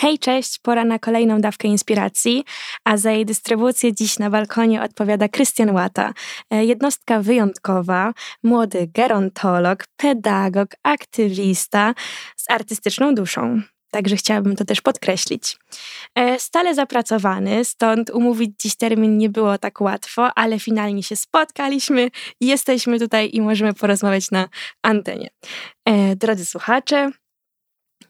Hej, cześć, pora na kolejną dawkę inspiracji, a za jej dystrybucję dziś na balkonie odpowiada Krystian Łata, e, jednostka wyjątkowa, młody gerontolog, pedagog, aktywista z artystyczną duszą. Także chciałabym to też podkreślić. E, stale zapracowany, stąd umówić dziś termin nie było tak łatwo, ale finalnie się spotkaliśmy, jesteśmy tutaj i możemy porozmawiać na antenie. E, drodzy słuchacze,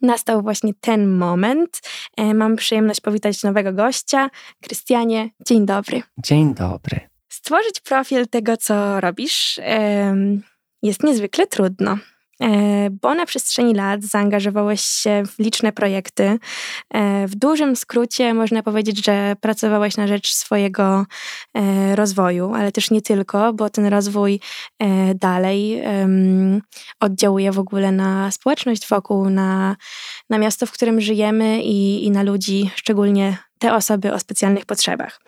nastał właśnie ten moment. E, mam przyjemność powitać nowego gościa. Krystianie, dzień dobry. Dzień dobry. Stworzyć profil tego, co robisz, jest niezwykle trudno bo na przestrzeni lat zaangażowałeś się w liczne projekty. E, w dużym skrócie można powiedzieć, że pracowałeś na rzecz swojego rozwoju, ale też nie tylko, bo ten rozwój dalej oddziałuje w ogóle na społeczność wokół, na na miasto, w którym żyjemy i, i na ludzi, szczególnie te osoby o specjalnych potrzebach.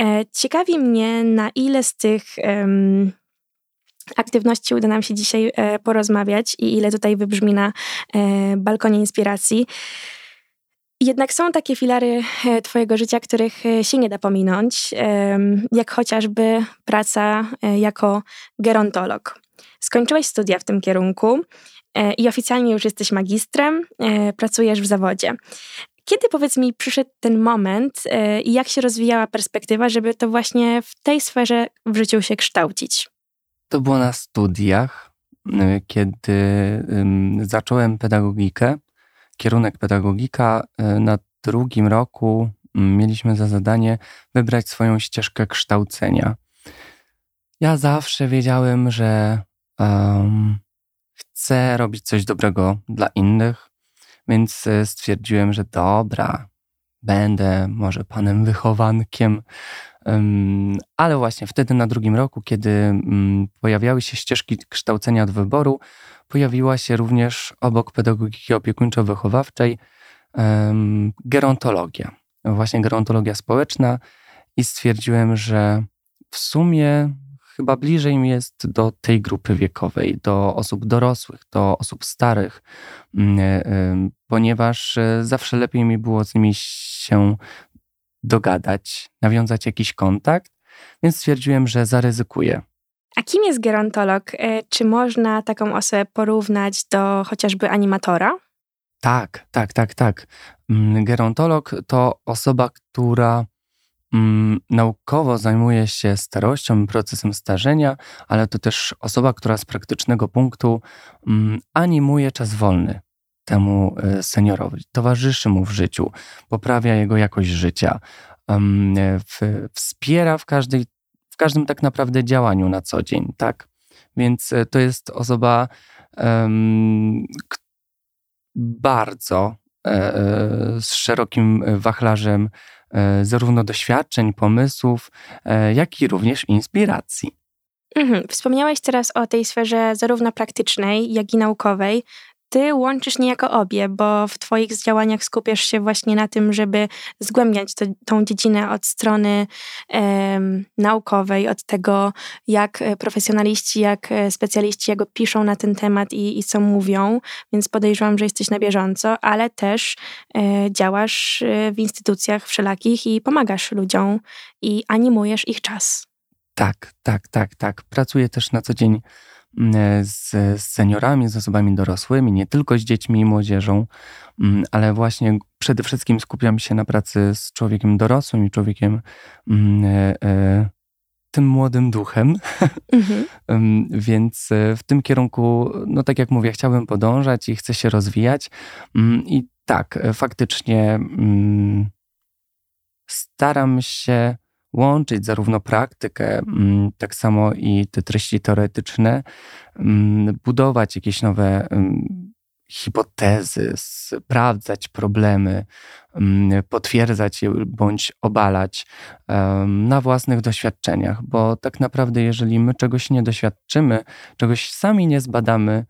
E, ciekawi mnie, na ile z tych aktywności uda nam się dzisiaj e, porozmawiać i ile tutaj wybrzmi na e, balkonie inspiracji. Jednak są takie filary e, Twojego życia, których się nie da pominąć, jak chociażby praca jako gerontolog. Skończyłeś studia w tym kierunku i oficjalnie już jesteś magistrem, pracujesz w zawodzie. Kiedy, powiedz mi, przyszedł ten moment i jak się rozwijała perspektywa, żeby to właśnie w tej sferze w życiu się kształcić? To było na studiach, kiedy zacząłem pedagogikę, kierunek pedagogika. Na drugim roku mieliśmy za zadanie wybrać swoją ścieżkę kształcenia. Ja zawsze wiedziałem, że um, chcę robić coś dobrego dla innych, więc e, stwierdziłem, że dobra, będę może panem wychowankiem. Ale właśnie wtedy na drugim roku, kiedy mm, pojawiały się ścieżki kształcenia do wyboru, pojawiła się również obok pedagogiki opiekuńczo-wychowawczej gerontologia. Właśnie gerontologia społeczna i stwierdziłem, że w sumie chyba bliżej mi jest do tej grupy wiekowej, do osób dorosłych, do osób starych, mm, e, ponieważ e, zawsze lepiej mi było z nimi się dogadać, nawiązać jakiś kontakt, więc stwierdziłem, że zaryzykuję. A kim jest gerontolog? E, czy można taką osobę porównać do chociażby animatora? Tak, tak, tak, tak. Mm, gerontolog to osoba, która naukowo zajmuje się starością, procesem starzenia, ale to też osoba, która z praktycznego punktu mm, animuje czas wolny temu e, seniorowi, towarzyszy mu w życiu, poprawia jego jakość życia, wspiera w, każdej, w każdym tak naprawdę działaniu na co dzień, tak? Więc e, to jest osoba bardzo e, z szerokim wachlarzem zarówno doświadczeń, pomysłów, e, jak i również inspiracji. Mhm. Wspomniałeś teraz o tej sferze zarówno praktycznej, jak i naukowej ty łączysz niejako obie, bo w twoich działaniach skupiasz się właśnie na tym, żeby zgłębiać to, tą dziedzinę od strony e, naukowej, od tego, jak profesjonaliści, jak specjaliści jego piszą na ten temat i, i co mówią, więc podejrzewam, że jesteś na bieżąco, ale też e, działasz e, w instytucjach wszelakich i pomagasz ludziom i animujesz ich czas. Tak, tak, tak, tak. Pracuję też na co dzień E, z, z seniorami, z osobami dorosłymi, nie tylko z dziećmi i młodzieżą, ale właśnie przede wszystkim skupiam się na pracy z człowiekiem dorosłym i człowiekiem e, e, tym młodym duchem. Mhm. Więc w tym kierunku, no tak jak mówię, chciałbym podążać i chcę się rozwijać. I tak, faktycznie staram się łączyć zarówno praktykę, mm, tak samo i te treści teoretyczne, mm, budować jakieś nowe mm, hipotezy, sprawdzać problemy, potwierdzać je bądź obalać na własnych doświadczeniach, bo tak naprawdę, jeżeli my czegoś nie doświadczymy, czegoś sami nie zbadamy,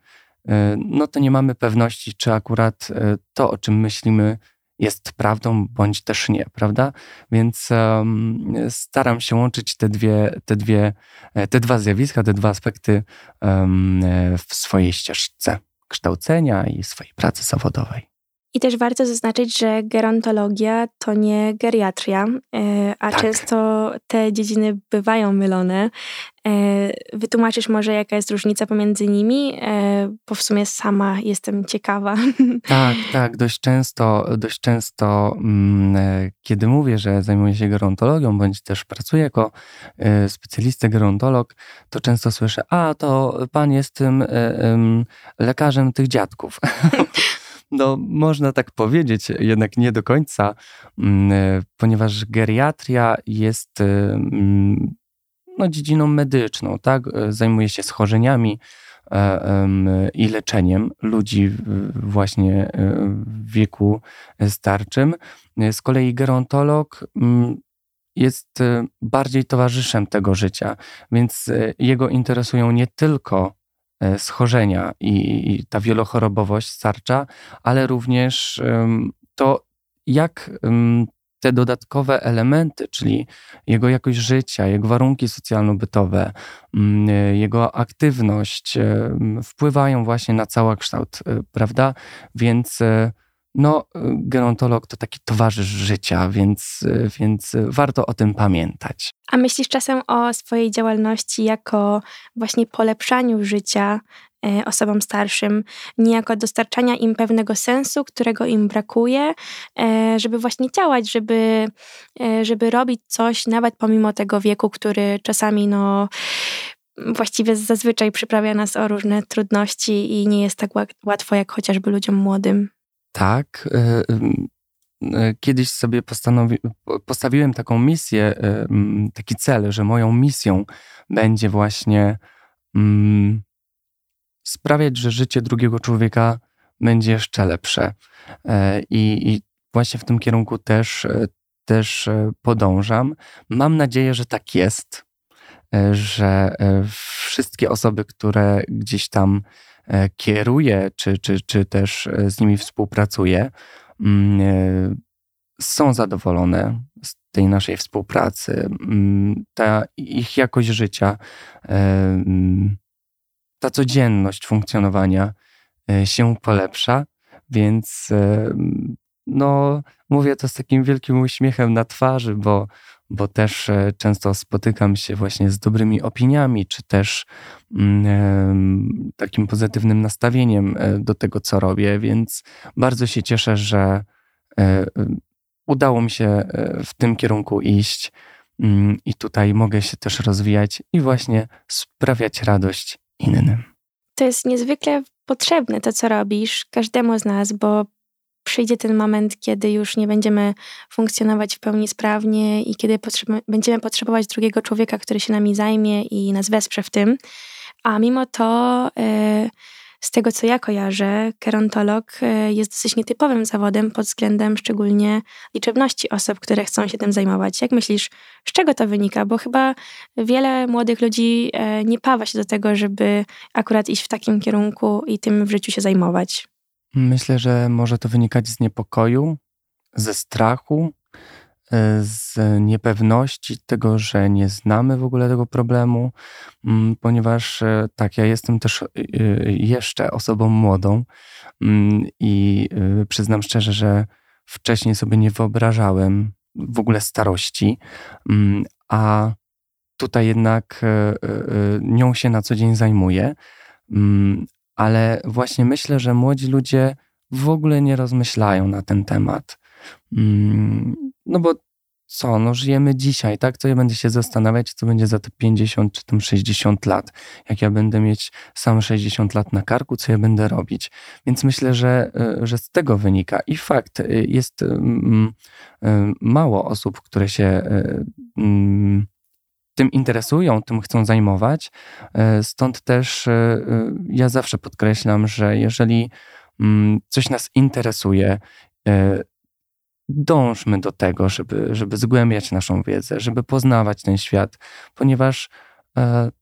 e, no to nie mamy pewności, czy akurat e, to, o czym myślimy, jest prawdą, bądź też nie, prawda? Więc um, staram się łączyć te dwie, te dwie, e, te dwa zjawiska, te dwa aspekty um, w swojej ścieżce kształcenia i swojej pracy zawodowej. I też warto zaznaczyć, że gerontologia to nie geriatria, e, a tak. często te dziedziny bywają mylone. E, wytłumaczysz może, jaka jest różnica pomiędzy nimi, e, bo w sumie sama jestem ciekawa. Tak, tak. Dość często, dość często mm, kiedy mówię, że zajmuję się gerontologią, bądź też pracuję jako specjalista gerontolog, to często słyszę, a to pan jest tym lekarzem tych dziadków. No, można tak powiedzieć, jednak nie do końca, mm, e, ponieważ geriatria jest e, mm, no, dziedziną medyczną, tak? E, zajmuje się schorzeniami i leczeniem ludzi właśnie w wieku starczym. Z kolei gerontolog mm, jest bardziej towarzyszem tego życia, więc jego interesują nie tylko schorzenia i, ta wielochorobowość starcza, ale również to, jak te dodatkowe elementy, czyli jego jakość życia, jego warunki socjalno-bytowe, mm, e, jego aktywność wpływają właśnie na całokształt, e, prawda? Więc no, gerontolog to taki towarzysz życia, więc, więc warto o tym pamiętać. A myślisz czasem o swojej działalności jako właśnie polepszaniu życia e, osobom starszym, niejako dostarczania im pewnego sensu, którego im brakuje, żeby właśnie działać, żeby, żeby robić coś, nawet pomimo tego wieku, który czasami no, właściwie zazwyczaj przyprawia nas o różne trudności i nie jest tak łatwo jak chociażby ludziom młodym. Tak. E, e, kiedyś sobie postanowi, postawiłem taką misję, e, taki cel, że moją misją będzie właśnie mm, sprawiać, że życie drugiego człowieka będzie jeszcze lepsze. I, I, właśnie w tym kierunku też, też podążam. Mam nadzieję, że tak jest, że wszystkie osoby, które gdzieś tam kieruje, czy, czy, czy też e, z nimi współpracuje, mm, e, są zadowolone z tej naszej współpracy. Mm, ta ich jakość życia, mm, ta codzienność funkcjonowania się polepsza, więc no, mówię to z takim wielkim uśmiechem na twarzy, bo bo też e, często spotykam się właśnie z dobrymi opiniami, czy też mm, takim pozytywnym nastawieniem e, do tego, co robię, więc bardzo się cieszę, że e, udało mi się w tym kierunku iść mm, i tutaj mogę się też rozwijać i właśnie sprawiać radość innym. To jest niezwykle potrzebne to, co robisz, każdemu z nas, bo przyjdzie ten moment, kiedy już nie będziemy funkcjonować w pełni sprawnie i kiedy potrzeb będziemy potrzebować drugiego człowieka, który się nami zajmie i nas wesprze w tym. A mimo to, e, z tego co ja kojarzę, gerontolog e, jest dosyć nietypowym zawodem pod względem szczególnie liczebności osób, które chcą się tym zajmować. Jak myślisz, z czego to wynika? Bo chyba wiele młodych ludzi e, nie pawa się do tego, żeby akurat iść w takim kierunku i tym w życiu się zajmować. Myślę, że może to wynikać z niepokoju, ze strachu, e, z niepewności tego, że nie znamy w ogóle tego problemu, mm, ponieważ e, tak, ja jestem też e, jeszcze osobą młodą mm, i przyznam szczerze, że wcześniej sobie nie wyobrażałem w ogóle starości, mm, a tutaj jednak nią się na co dzień zajmuję ale właśnie myślę, że młodzi ludzie w ogóle nie rozmyślają na ten temat. Mm, no bo co, no żyjemy dzisiaj, tak? Co ja będę się zastanawiać, co będzie za te 50 czy tam 60 lat. Jak ja będę mieć sam 60 lat na karku, co ja będę robić. Więc myślę, że, e, że z tego wynika. I fakt, e, jest mm, e, mało osób, które się mm, tym interesują, tym chcą zajmować. E, stąd też e, e, ja zawsze podkreślam, że jeżeli mm, coś nas interesuje, dążmy do tego, żeby, żeby zgłębiać naszą wiedzę, żeby poznawać ten świat, ponieważ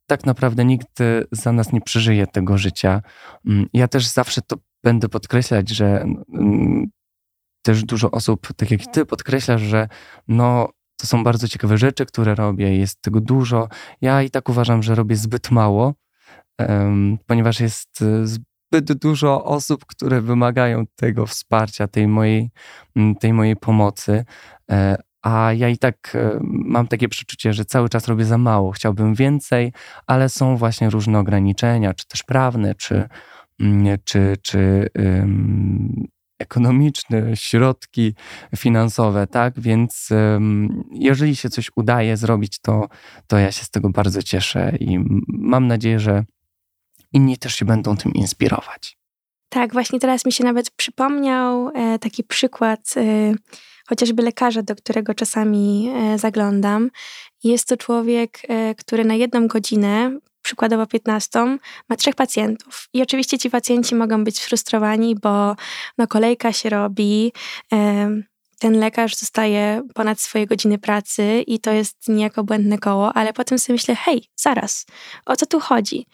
tak naprawdę nikt za nas nie przeżyje tego życia. Mm, ja też zawsze to będę podkreślać, że mm, też dużo osób, tak jak ty, podkreślasz, że no, to są bardzo ciekawe rzeczy, które robię, jest tego dużo. Ja i tak uważam, że robię zbyt mało, um, ponieważ jest zbyt dużo osób, które wymagają tego wsparcia, tej mojej, tej mojej pomocy. E, a ja i tak e, mam takie przeczucie, że cały czas robię za mało. Chciałbym więcej, ale są właśnie różne ograniczenia, czy też prawne, czy, czy, czy um, ekonomiczne, środki finansowe, tak? Więc jeżeli się coś udaje zrobić, to, to ja się z tego bardzo cieszę i mam nadzieję, że inni też się będą tym inspirować. Tak, właśnie teraz mi się nawet przypomniał e, taki przykład e, chociażby lekarza, do którego czasami e, zaglądam. Jest to człowiek, który na jedną godzinę, przykładowo 15, ma trzech pacjentów. I oczywiście ci pacjenci mogą być sfrustrowani, bo no, kolejka się robi. Ten lekarz zostaje ponad swoje godziny pracy i to jest niejako błędne koło, ale potem sobie myślę, hej, zaraz, o co tu chodzi?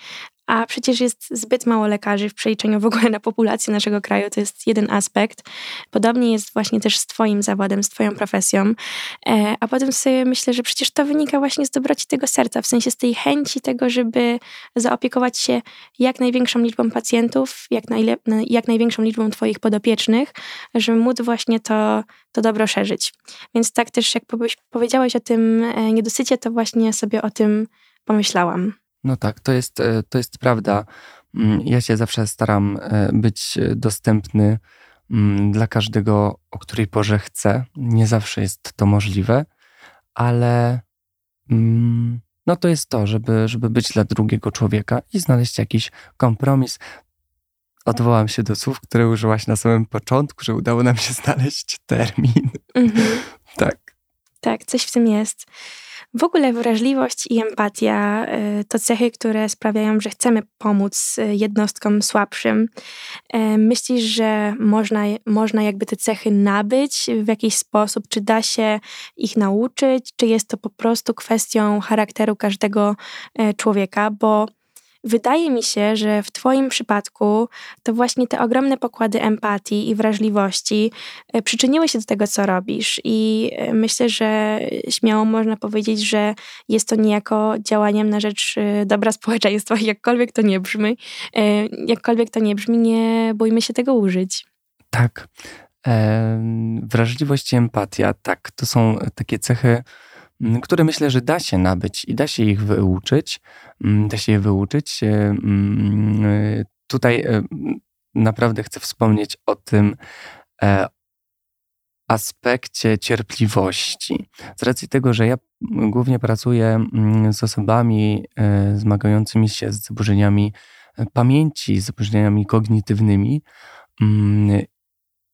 A przecież jest zbyt mało lekarzy w przeliczeniu w ogóle na populację naszego kraju. To jest jeden aspekt. Podobnie jest właśnie też z Twoim zawodem, z Twoją profesją. E, a potem sobie myślę, że przecież to wynika właśnie z dobroci tego serca, w sensie z tej chęci tego, żeby zaopiekować się jak największą liczbą pacjentów, jak, najle- jak największą liczbą Twoich podopiecznych, żeby móc właśnie to, to dobro szerzyć. Więc tak też, jak powiedziałeś o tym e, niedosycie, to właśnie sobie o tym pomyślałam. No tak, to jest, e, to jest prawda. Mm, ja się zawsze staram e, być dostępny mm, dla każdego, o której porze chcę. Nie zawsze jest to możliwe, ale mm, no to jest to, żeby, żeby być dla drugiego człowieka i znaleźć jakiś kompromis. Odwołam się do słów, które użyłaś na samym początku, że udało nam się znaleźć termin. Mhm. tak. Tak, coś w tym jest. W ogóle wrażliwość i empatia y, to cechy, które sprawiają, że chcemy pomóc y, jednostkom słabszym. Y, myślisz, że można, można jakby te cechy nabyć w jakiś sposób? Czy da się ich nauczyć? Czy jest to po prostu kwestią charakteru każdego człowieka? Bo Wydaje mi się, że w Twoim przypadku to właśnie te ogromne pokłady empatii i wrażliwości e, przyczyniły się do tego, co robisz. I e, myślę, że śmiało można powiedzieć, że jest to niejako działaniem na rzecz e, dobra społeczeństwa, jakkolwiek to nie brzmi. Jakkolwiek to nie brzmi, nie bójmy się tego użyć. Tak. wrażliwość i empatia, tak, to są takie cechy które myślę, że da się nabyć i da się ich wyuczyć. Mm, da się je wyuczyć. E, mm, e, tutaj e, naprawdę chcę wspomnieć o tym aspekcie cierpliwości. Z racji tego, że ja głównie pracuję z osobami zmagającymi się z zaburzeniami pamięci, z zaburzeniami kognitywnymi,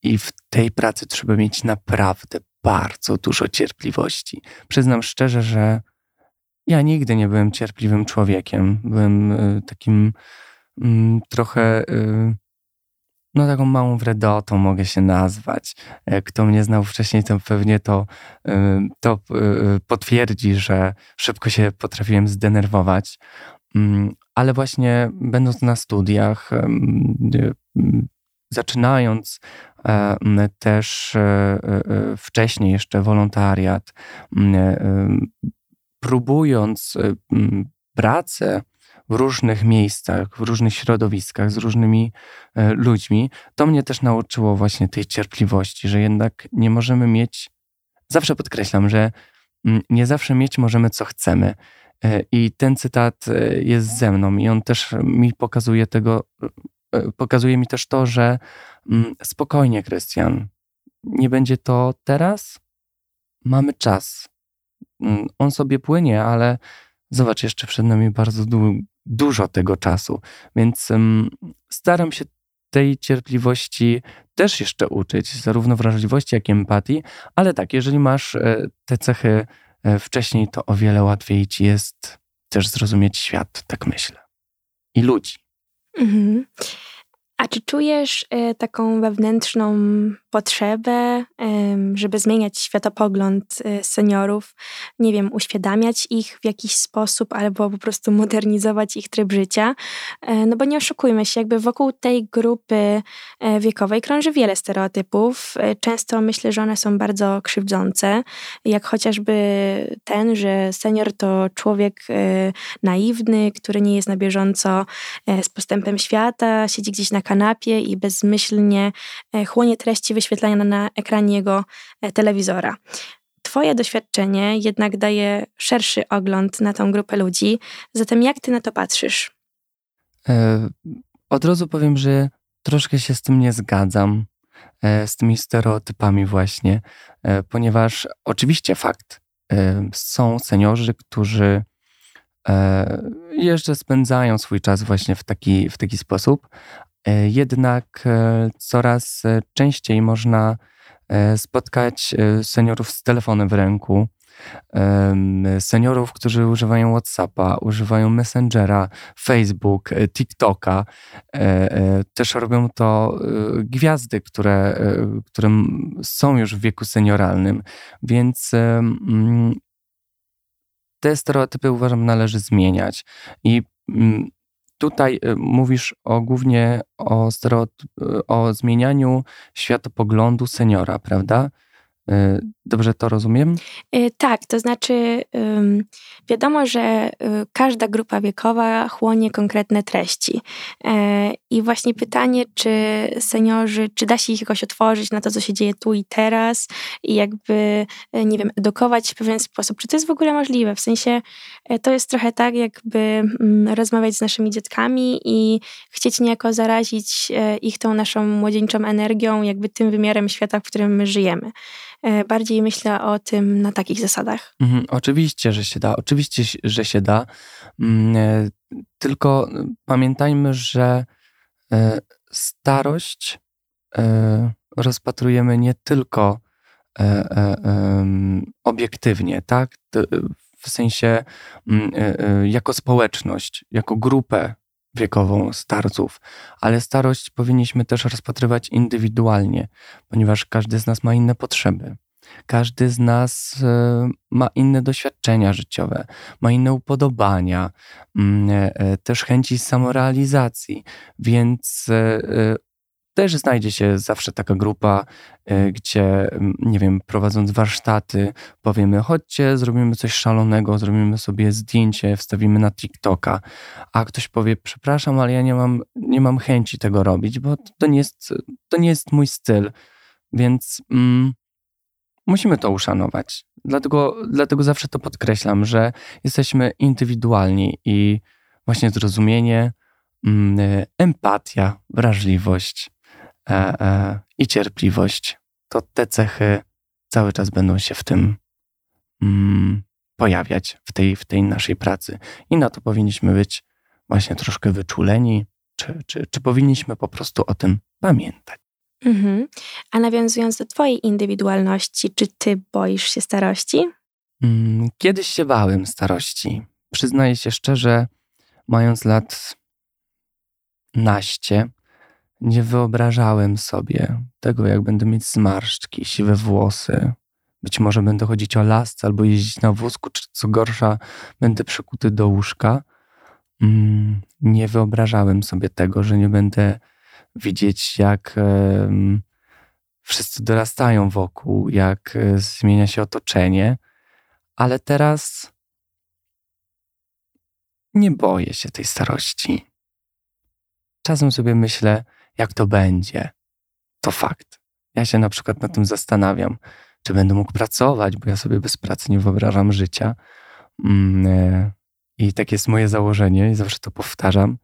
i w tej pracy trzeba mieć naprawdę bardzo dużo cierpliwości. Przyznam szczerze, że ja nigdy nie byłem cierpliwym człowiekiem. Byłem y, takim y, trochę, y, no taką małą wredotą mogę się nazwać. Kto mnie znał wcześniej, to pewnie to, to potwierdzi, że szybko się potrafiłem zdenerwować. Mm, ale właśnie będąc na studiach, zaczynając e, też e, e, wcześniej jeszcze wolontariat, próbując pracę w różnych miejscach, w różnych środowiskach, z różnymi ludźmi, to mnie też nauczyło właśnie tej cierpliwości, że jednak nie możemy mieć, zawsze podkreślam, że nie zawsze mieć możemy co chcemy. I ten cytat jest ze mną, i on też mi pokazuje tego, E, pokazuje mi też to, że mm, spokojnie, Krystian, nie będzie to teraz. Mamy czas. Mm, on sobie płynie, ale zobacz, jeszcze przed nami bardzo du dużo tego czasu, więc um, staram się tej cierpliwości też jeszcze uczyć, zarówno wrażliwości, jak i empatii, ale tak, jeżeli masz e, te cechy e, wcześniej, to o wiele łatwiej ci jest też zrozumieć świat, tak myślę. I ludzi. Mhm. A czy czujesz y, taką wewnętrzną potrzebę, żeby zmieniać światopogląd y, seniorów, nie wiem, uświadamiać ich w jakiś sposób albo po prostu modernizować ich tryb życia. E, no bo nie oszukujmy się, jakby wokół tej grupy e, wiekowej krąży wiele stereotypów. E, często myślę, że one są bardzo krzywdzące, jak chociażby ten, że senior to człowiek naiwny, który nie jest na bieżąco z postępem świata, siedzi gdzieś na kanapie i bezmyślnie chłonie treści wyświetlania na ekranie jego e, telewizora. Twoje doświadczenie jednak daje szerszy ogląd na tą grupę ludzi, zatem jak ty na to patrzysz? E, od razu powiem, że troszkę się z tym nie zgadzam, e, z tymi stereotypami właśnie, ponieważ oczywiście fakt, są seniorzy, którzy jeszcze spędzają swój czas właśnie w taki, w taki sposób, E, jednak e, coraz e, częściej można spotkać seniorów z telefonem w ręku, seniorów, którzy używają WhatsAppa, używają Messengera, Facebook, TikToka. Też robią to gwiazdy, które, które są już w wieku senioralnym, więc mm, te stereotypy uważam należy zmieniać. I mm, Tutaj y, mówisz o, głównie o, y, o zmienianiu światopoglądu seniora, prawda? Y, dobrze to rozumiem? Y, tak, to znaczy wiadomo, że y, każda grupa wiekowa chłonie konkretne treści. E, I właśnie pytanie, czy seniorzy, czy da się ich jakoś otworzyć na to, co się dzieje tu i teraz i jakby, e, nie wiem, edukować w pewien sposób. Czy to jest w ogóle możliwe? W sensie e, to jest trochę tak, jakby mm, rozmawiać z naszymi dzieckami i chcieć niejako zarazić ich tą naszą młodzieńczą energią, jakby tym wymiarem świata, w którym my żyjemy. E, bardziej myślę o tym na takich zasadach. Mhm, oczywiście, że się da. Oczywiście, że się da. Mm, e, tylko pamiętajmy, że e, starość rozpatrujemy nie tylko obiektywnie, tak? W sensie mm, jako społeczność, jako grupę wiekową starców, ale starość powinniśmy też rozpatrywać indywidualnie, ponieważ każdy z nas ma inne potrzeby. Każdy z nas e, ma inne doświadczenia życiowe, ma inne upodobania, mm, e, e, też chęci samorealizacji, więc też znajdzie się zawsze taka grupa, y, gdzie, nie wiem, prowadząc warsztaty, powiemy: chodźcie, zrobimy coś szalonego, zrobimy sobie zdjęcie, wstawimy na TikToka. A ktoś powie: przepraszam, ale ja nie mam, nie mam chęci tego robić, bo to nie jest, to nie jest mój styl. Więc mm, musimy to uszanować. Dlatego, dlatego zawsze to podkreślam, że jesteśmy indywidualni i właśnie zrozumienie, mm, y, empatia, wrażliwość E, e, i cierpliwość, to te cechy cały czas będą się w tym mm, pojawiać, w tej, w tej naszej pracy. I na to powinniśmy być właśnie troszkę wyczuleni, czy, czy, czy powinniśmy po prostu o tym pamiętać. Mhm. A nawiązując do Twojej indywidualności, czy Ty boisz się starości? Mm, kiedyś się bałem starości. Przyznaję się szczerze, mając lat naście, nie wyobrażałem sobie tego, jak będę mieć zmarszczki, siwe włosy. Być może będę chodzić o lasce albo jeździć na wózku, czy co gorsza, będę przykuty do łóżka. Mm, nie wyobrażałem sobie tego, że nie będę widzieć, jak wszyscy dorastają wokół, jak e, zmienia się otoczenie, ale teraz nie boję się tej starości. Czasem sobie myślę, jak to będzie. To fakt. Ja się na przykład na tym zastanawiam, czy będę mógł pracować, bo ja sobie bez pracy nie wyobrażam życia. Mm, e, I tak jest moje założenie, i zawsze to powtarzam,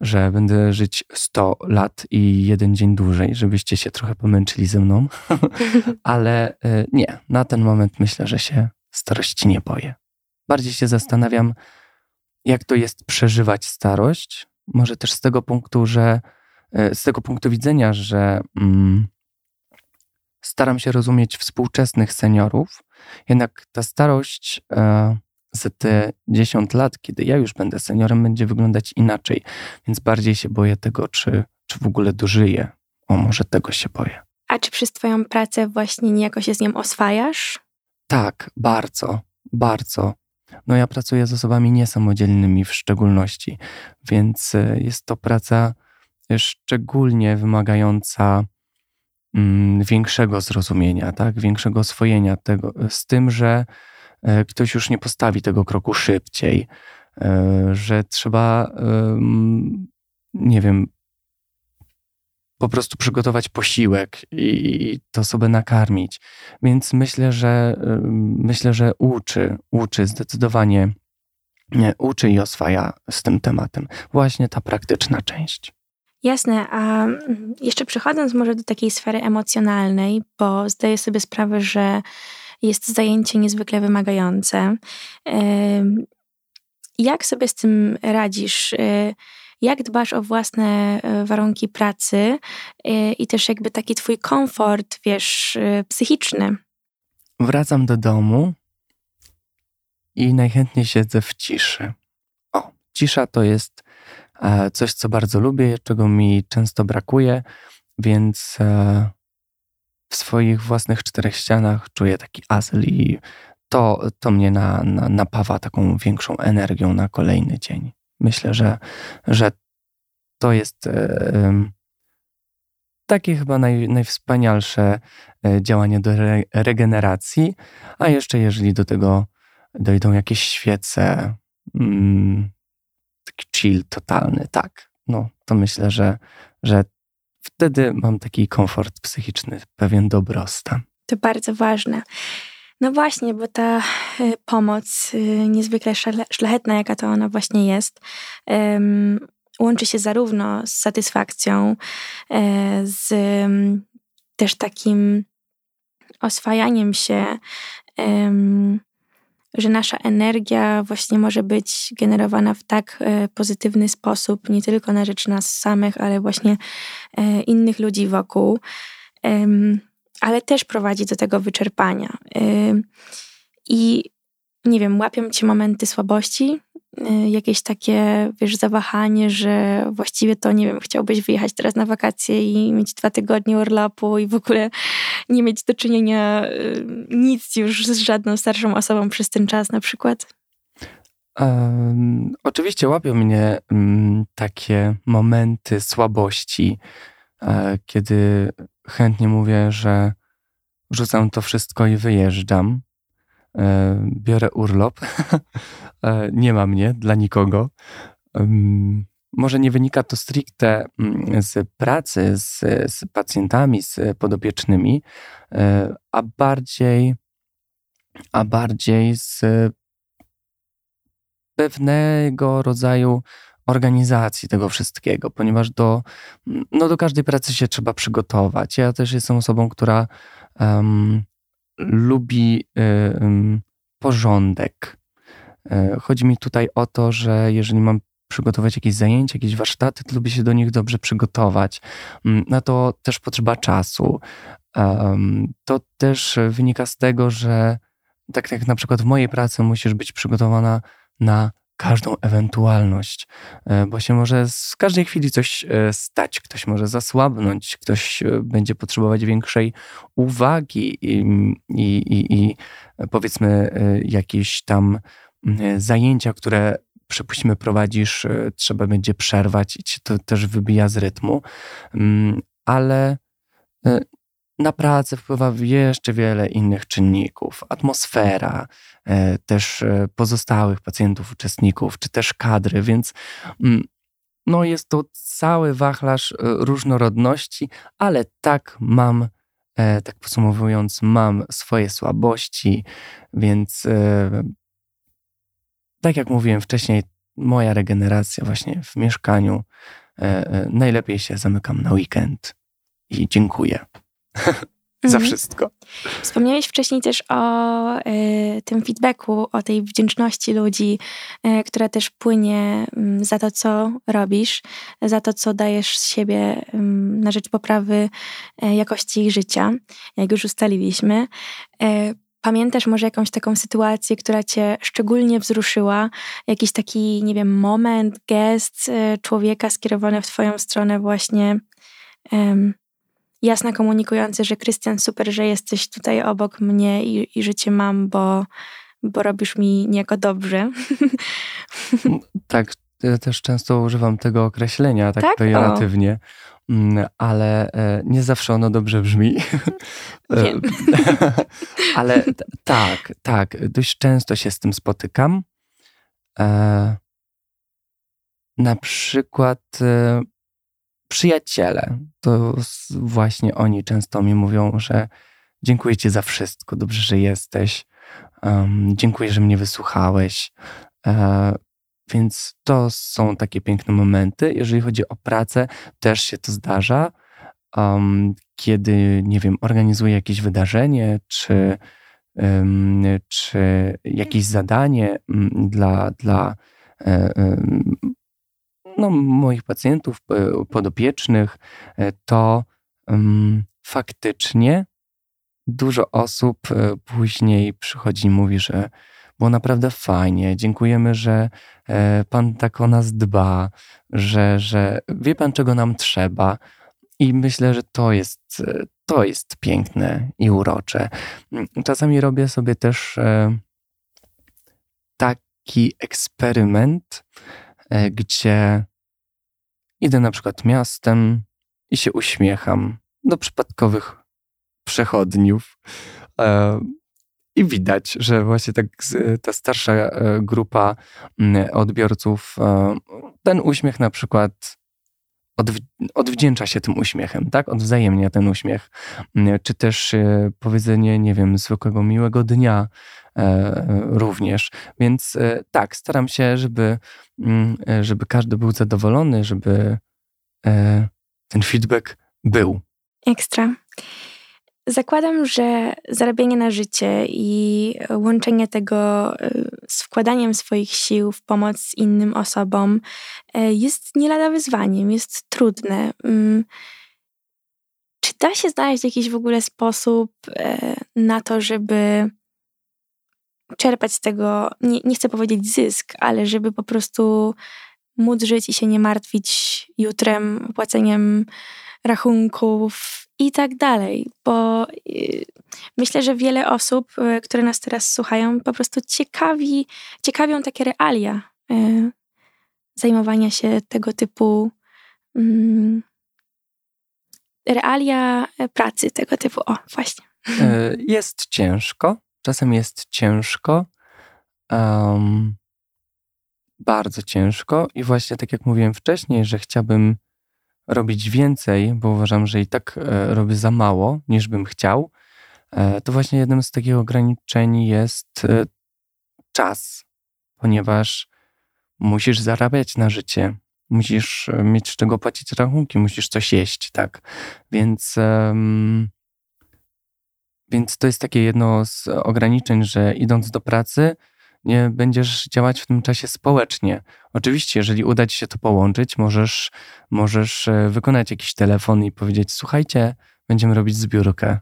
że będę żyć 100 lat i jeden dzień dłużej, żebyście się trochę pomęczyli ze mną. Ale e, nie, na ten moment myślę, że się starości nie boję. Bardziej się zastanawiam, jak to jest przeżywać starość. Może też z tego punktu, że z tego punktu widzenia, że mm, staram się rozumieć współczesnych seniorów, jednak ta starość e, za te 10 lat, kiedy ja już będę seniorem, będzie wyglądać inaczej. Więc bardziej się boję tego, czy, czy w ogóle dożyję. O, może tego się boję. A czy przez Twoją pracę właśnie niejako się z nią oswajasz? Tak, bardzo, bardzo. No ja pracuję z osobami niesamodzielnymi w szczególności, więc e, jest to praca szczególnie wymagająca mm, większego zrozumienia, tak? większego oswojenia tego, z tym, że e, ktoś już nie postawi tego kroku szybciej, e, że trzeba, nie wiem, po prostu przygotować posiłek i to osobę nakarmić. Więc myślę, że myślę, że uczy, uczy zdecydowanie uczy i oswaja z tym tematem. Właśnie ta praktyczna część. Jasne, a jeszcze przechodząc może do takiej sfery emocjonalnej, bo zdaję sobie sprawę, że jest zajęcie niezwykle wymagające. Jak sobie z tym radzisz? Y, jak dbasz o własne e, warunki pracy e, i też jakby taki twój komfort, wiesz, psychiczny. Wracam do domu i najchętniej siedzę w ciszy. O, cisza to jest coś, co bardzo lubię, czego mi często brakuje, więc w swoich własnych czterech ścianach czuję taki azyl i to, to mnie na, na, napawa taką większą energią na kolejny dzień. Myślę, że, że to jest e, takie chyba naj, najwspanialsze e, działanie do re, regeneracji. A jeszcze jeżeli do tego dojdą jakieś świece, mm, chill totalny, tak, no to myślę, że, że wtedy mam taki komfort psychiczny, pewien dobrostan. To bardzo ważne. No właśnie, bo ta e, pomoc e, niezwykle szlachetna, jaka to ona właśnie jest, łączy się zarówno z satysfakcją, e, z też takim oswajaniem się, że nasza energia właśnie może być generowana w tak pozytywny sposób, nie tylko na rzecz nas samych, ale właśnie innych ludzi wokół ale też prowadzi do tego wyczerpania. I nie wiem, łapią cię momenty słabości, jakieś takie, wiesz, zawahanie, że właściwie to, nie wiem, chciałbyś wyjechać teraz na wakacje i mieć dwa tygodnie urlopu i w ogóle nie mieć do czynienia y, nic już z żadną starszą osobą przez ten czas na przykład? Um, oczywiście łapią mnie um, takie momenty słabości, um, kiedy chętnie mówię, że rzucam to wszystko i wyjeżdżam. E, biorę urlop. E, nie ma mnie dla nikogo. Może nie wynika to stricte mm, z pracy z, z pacjentami, z podopiecznymi, e, a bardziej, a bardziej z pewnego rodzaju organizacji tego wszystkiego, ponieważ do, no do każdej pracy się trzeba przygotować. Ja też jestem osobą, która um, lubi um, porządek. E, chodzi mi tutaj o to, że jeżeli mam przygotować jakieś zajęcia, jakieś warsztaty, to lubię się do nich dobrze przygotować. Mm, na to też potrzeba czasu. To też wynika z tego, że tak jak na przykład w mojej pracy musisz być przygotowana na każdą ewentualność, e, bo się może z każdej chwili coś e, stać, ktoś może zasłabnąć, ktoś e, będzie potrzebować większej uwagi i, i, i, i powiedzmy jakieś tam zajęcia, które przypuśćmy prowadzisz, trzeba będzie przerwać i cię to też wybija z rytmu, mm, ale na pracę wpływa jeszcze wiele innych czynników. Atmosfera, e, też e, pozostałych pacjentów, uczestników, czy też kadry, więc mm, no jest to cały wachlarz e, różnorodności, ale tak mam, tak podsumowując, mam swoje słabości, więc tak jak mówiłem wcześniej, moja regeneracja właśnie w mieszkaniu, najlepiej się zamykam na weekend i dziękuję. Za mhm. wszystko. Wspomniałeś wcześniej też o y, tym feedbacku, o tej wdzięczności ludzi, y, która też płynie y, za to, co robisz, za to, co dajesz z siebie na rzecz poprawy e, jakości ich życia, jak już ustaliliśmy. Pamiętasz może jakąś taką sytuację, która cię szczególnie wzruszyła? Jakiś taki, nie wiem, moment, gest człowieka skierowany w twoją stronę właśnie jasno komunikujący, że Krystian, super, że jesteś tutaj obok mnie i, i że cię mam, bo, bo robisz mi niejako dobrze. tak, ja też często używam tego określenia tak, tak? pejoratywnie. Mm, ale e, nie zawsze ono dobrze brzmi. Wiem. ale tak, tak, dość często się z tym spotykam. E, na przykład e, przyjaciele, to właśnie oni często mi mówią, że dziękuję ci za wszystko, dobrze, że jesteś, dziękuję, że mnie wysłuchałeś. Więc to są takie piękne momenty. Jeżeli chodzi o pracę, też się to zdarza, um, kiedy, nie wiem, organizuję jakieś wydarzenie, czy, um, czy jakieś zadanie um, dla, dla um, no, moich pacjentów, podopiecznych, e, to faktycznie dużo osób e, później przychodzi i mówi, że było naprawdę fajnie. Dziękujemy, że e, Pan tak o nas dba, że, że wie Pan, czego nam trzeba. I myślę, że to jest, e, to jest piękne i urocze. Czasami robię sobie też e, taki eksperyment, gdzie idę na przykład miastem i się uśmiecham do przypadkowych przechodniów. I widać, że właśnie tak ta starsza e, grupa odbiorców, e, ten uśmiech na przykład odwdzięcza się tym uśmiechem, tak? Odwzajemnia ten uśmiech. Czy też e, powiedzenie, nie wiem, zwykłego miłego dnia również. Więc tak, staram się, żeby, żeby każdy był zadowolony, żeby ten feedback był. Ekstra. Zakładam, że zarabianie na życie i łączenie tego e, z wkładaniem swoich sił w pomoc innym osobom e, jest nie lada wyzwaniem, jest trudne. Mm, czy da się znaleźć jakiś w ogóle sposób e, na to, żeby czerpać z tego, nie, nie chcę powiedzieć zysk, ale żeby po prostu móc żyć i się nie martwić jutrem, płaceniem rachunków, i tak dalej, bo y, myślę, że wiele osób, y, które nas teraz słuchają, po prostu ciekawi, ciekawią takie realia y, zajmowania się tego typu mm, realia pracy tego typu. O, właśnie. E, jest ciężko, czasem jest ciężko. Um, bardzo ciężko i właśnie tak jak mówiłem wcześniej, że chciałbym robić więcej, bo uważam, że i tak e, robię za mało, niż bym chciał, e, to właśnie jednym z takich ograniczeń jest e, czas, ponieważ musisz zarabiać na życie, musisz mieć z czego płacić rachunki, musisz coś jeść, tak. Więc, um, więc to jest takie jedno z ograniczeń, że idąc do pracy, nie będziesz działać w tym czasie społecznie. Oczywiście, jeżeli uda ci się to połączyć, możesz, możesz e, wykonać jakiś telefon i powiedzieć: Słuchajcie, będziemy robić zbiórkę.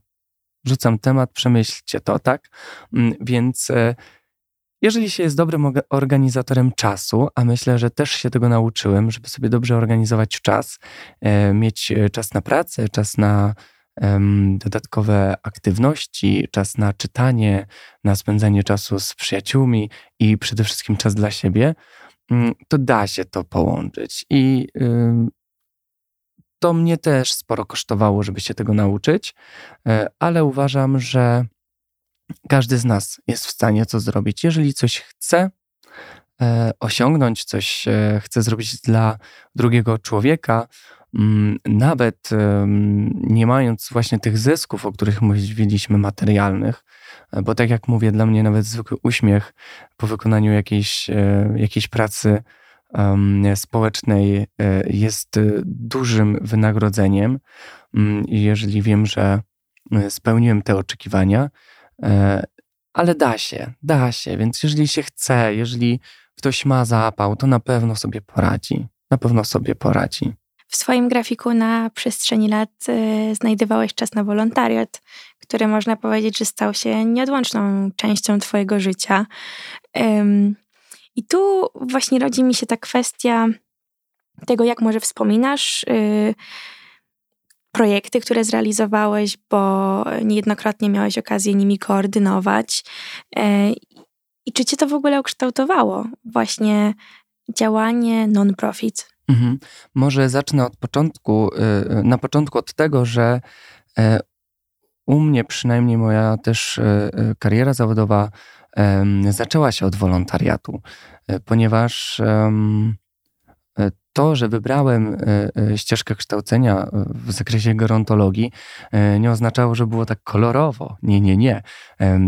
Rzucam temat, przemyślcie to, tak? Mm, więc e, jeżeli się jest dobrym organizatorem czasu, a myślę, że też się tego nauczyłem, żeby sobie dobrze organizować czas, e, mieć czas na pracę, czas na dodatkowe aktywności, czas na czytanie, na spędzanie czasu z przyjaciółmi i przede wszystkim czas dla siebie, mm, to da się to połączyć. I to mnie też sporo kosztowało, żeby się tego nauczyć, e, ale uważam, że każdy z nas jest w stanie to zrobić. Jeżeli coś chce e, osiągnąć, coś e, chce zrobić dla drugiego człowieka, nawet nie mając właśnie tych zysków, o których mówiliśmy, materialnych, e, bo tak jak mówię, dla mnie nawet zwykły uśmiech po wykonaniu jakiejś, e, jakiejś pracy społecznej e, jest dużym wynagrodzeniem. Mm, jeżeli wiem, że spełniłem te oczekiwania, ale da się, da się, więc jeżeli się chce, jeżeli ktoś ma zapał, to na pewno sobie poradzi. Na pewno sobie poradzi. W swoim grafiku na przestrzeni lat y, znajdowałeś czas na wolontariat, który można powiedzieć, że stał się nieodłączną częścią Twojego życia. I tu właśnie rodzi mi się ta kwestia tego, jak może wspominasz y, projekty, które zrealizowałeś, bo niejednokrotnie miałeś okazję nimi koordynować. I czy cię to w ogóle ukształtowało? Właśnie działanie non-profit? Mhm. Może zacznę od początku, na początku od tego, że u mnie przynajmniej moja też kariera zawodowa zaczęła się od wolontariatu, e, ponieważ e, to, że wybrałem e, ścieżkę kształcenia w zakresie gerontologii, nie oznaczało, że było tak kolorowo. Nie, nie, nie.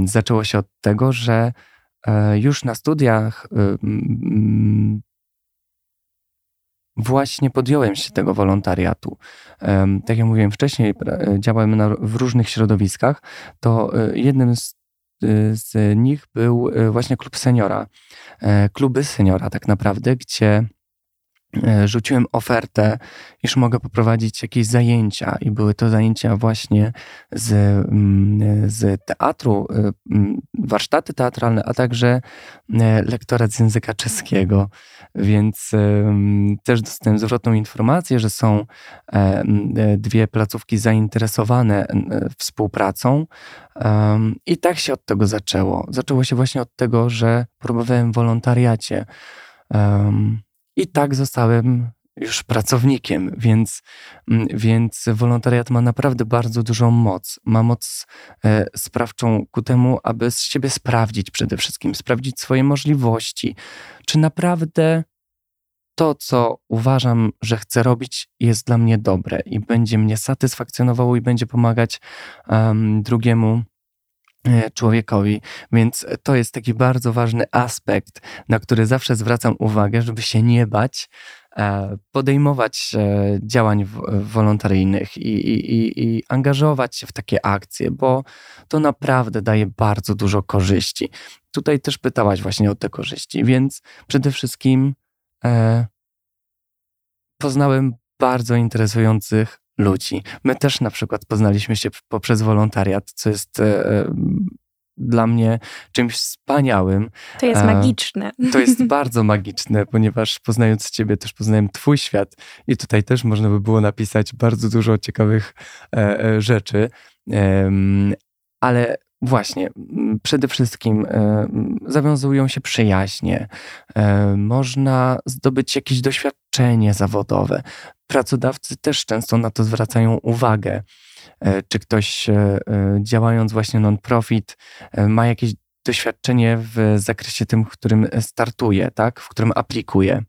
Zaczęło się od tego, że już na studiach właśnie podjąłem się tego wolontariatu. Tak jak mówiłem wcześniej, działałem w różnych środowiskach. To jednym z Y, z nich był właśnie klub seniora, e, kluby seniora tak naprawdę, gdzie e, rzuciłem ofertę, iż mogę poprowadzić jakieś zajęcia i były to zajęcia właśnie z, mm, z teatru, y, mm, warsztaty teatralne, a także e, lektorat z języka czeskiego. Więc też dostałem zwrotną informację, że są dwie placówki zainteresowane współpracą. I tak się od tego zaczęło. Zaczęło się właśnie od tego, że próbowałem w wolontariacie. I tak zostałem już pracownikiem, więc, mm, więc wolontariat ma naprawdę bardzo dużą moc. Ma moc e, sprawczą ku temu, aby z siebie sprawdzić przede wszystkim, sprawdzić swoje możliwości, czy naprawdę to, co uważam, że chcę robić, jest dla mnie dobre i będzie mnie satysfakcjonowało i będzie pomagać um, drugiemu człowiekowi. Więc to jest taki bardzo ważny aspekt, na który zawsze zwracam uwagę, żeby się nie bać, e, podejmować e, działań wolontaryjnych i, i, i, angażować się w takie akcje, bo to naprawdę daje bardzo dużo korzyści. Tutaj też pytałaś właśnie o te korzyści, więc przede wszystkim e, poznałem bardzo interesujących ludzi. My też na przykład poznaliśmy się poprzez wolontariat, co jest e, e dla mnie czymś wspaniałym. To jest magiczne. To jest bardzo magiczne, ponieważ poznając Ciebie też poznałem Twój świat i tutaj też można by było napisać bardzo dużo ciekawych e, e rzeczy. ale Właśnie, przede wszystkim e, zawiązują się przyjaźnie, e, można zdobyć jakieś doświadczenie zawodowe. Pracodawcy też często na to zwracają uwagę. E, czy ktoś działając właśnie non-profit ma jakieś doświadczenie w zakresie tym, w którym startuje, tak? w którym aplikuje.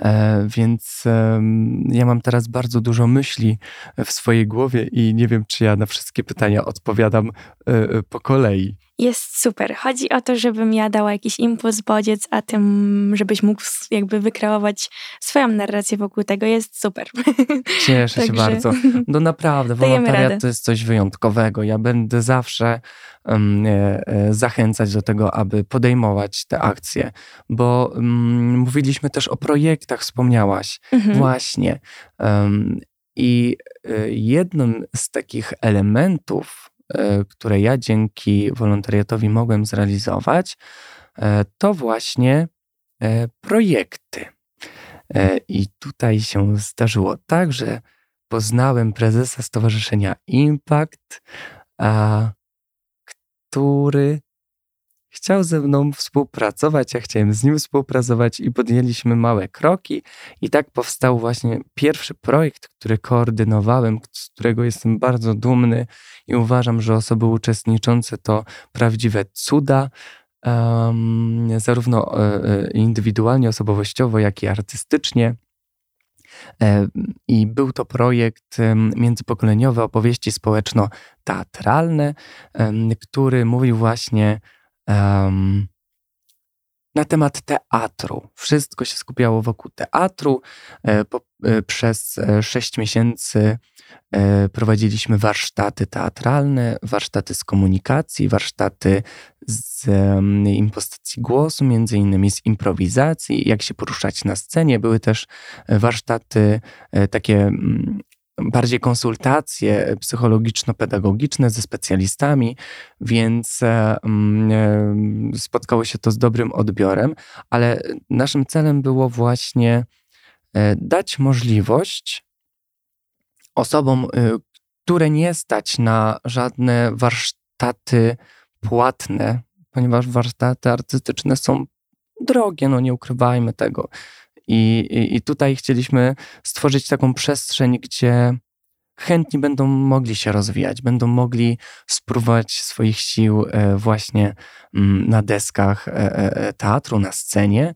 E, więc ja mam teraz bardzo dużo myśli w swojej głowie i nie wiem, czy ja na wszystkie pytania odpowiadam e, e, po kolei. Jest super. Chodzi o to, żebym ja dała jakiś impuls, bodziec, a tym, żebyś mógł jakby wykreować swoją narrację wokół tego. Jest super. Cieszę się bardzo. No naprawdę, wolontariat to jest coś wyjątkowego. Ja będę zawsze um, e, zachęcać do tego, aby podejmować te akcje, bo um, mówiliśmy też o projektach, wspomniałaś. Mhm. Właśnie. Um, I y, jednym z takich elementów, E, które ja dzięki wolontariatowi mogłem zrealizować, e, to właśnie e, projekty. I tutaj się zdarzyło tak, że poznałem prezesa Stowarzyszenia Impact, a, który chciał ze mną współpracować, ja chciałem z nim współpracować i podjęliśmy małe kroki. I tak powstał właśnie pierwszy projekt, który koordynowałem, z którego jestem bardzo dumny i uważam, że osoby uczestniczące to prawdziwe cuda. Um, zarówno e, indywidualnie, osobowościowo, jak i artystycznie. E, I był to projekt międzypokoleniowy opowieści społeczno-teatralne, który mówił właśnie um, na temat teatru. Wszystko się skupiało wokół teatru. E, po, e, przez e, sześć miesięcy prowadziliśmy warsztaty teatralne, warsztaty z komunikacji, warsztaty z impostacji głosu, między innymi z improwizacji, jak się poruszać na scenie. Były też warsztaty takie mm, bardziej konsultacje psychologiczno-pedagogiczne ze specjalistami, więc e, mm, e, spotkało się to z dobrym odbiorem, ale naszym celem było właśnie e, dać możliwość osobom, które nie stać na żadne warsztaty płatne, ponieważ warsztaty artystyczne są drogie, no nie ukrywajmy tego. I, i, I tutaj chcieliśmy stworzyć taką przestrzeń, gdzie chętni będą mogli się rozwijać, będą mogli spróbować swoich sił e, właśnie mm, na deskach e, e, teatru, na scenie.